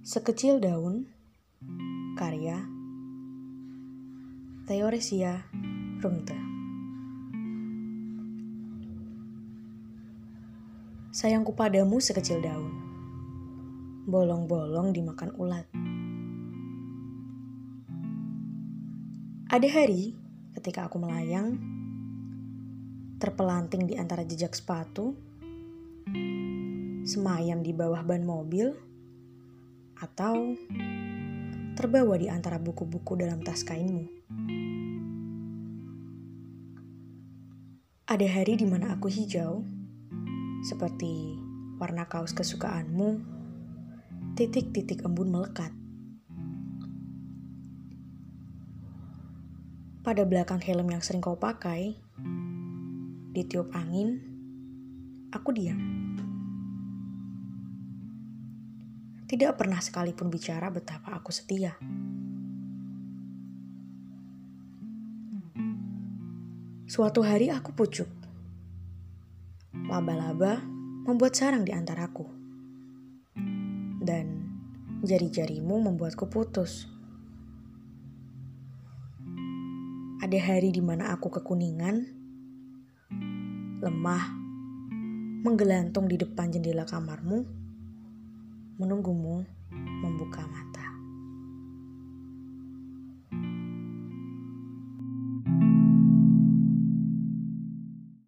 Sekecil daun, karya Theoresia Rumte. Sayangku padamu sekecil daun, bolong-bolong dimakan ulat. Ada hari ketika aku melayang, terpelanting di antara jejak sepatu, semayam di bawah ban mobil, atau terbawa di antara buku-buku dalam tas kainmu. Ada hari di mana aku hijau, seperti warna kaos kesukaanmu, titik-titik embun melekat. Pada belakang helm yang sering kau pakai, ditiup angin, aku diam. Tidak pernah sekalipun bicara betapa aku setia. Suatu hari aku pucuk. Laba-laba membuat sarang di antaraku. Dan jari-jarimu membuatku putus. Ada hari di mana aku kekuningan, lemah, menggelantung di depan jendela kamarmu, menunggumu membuka mata.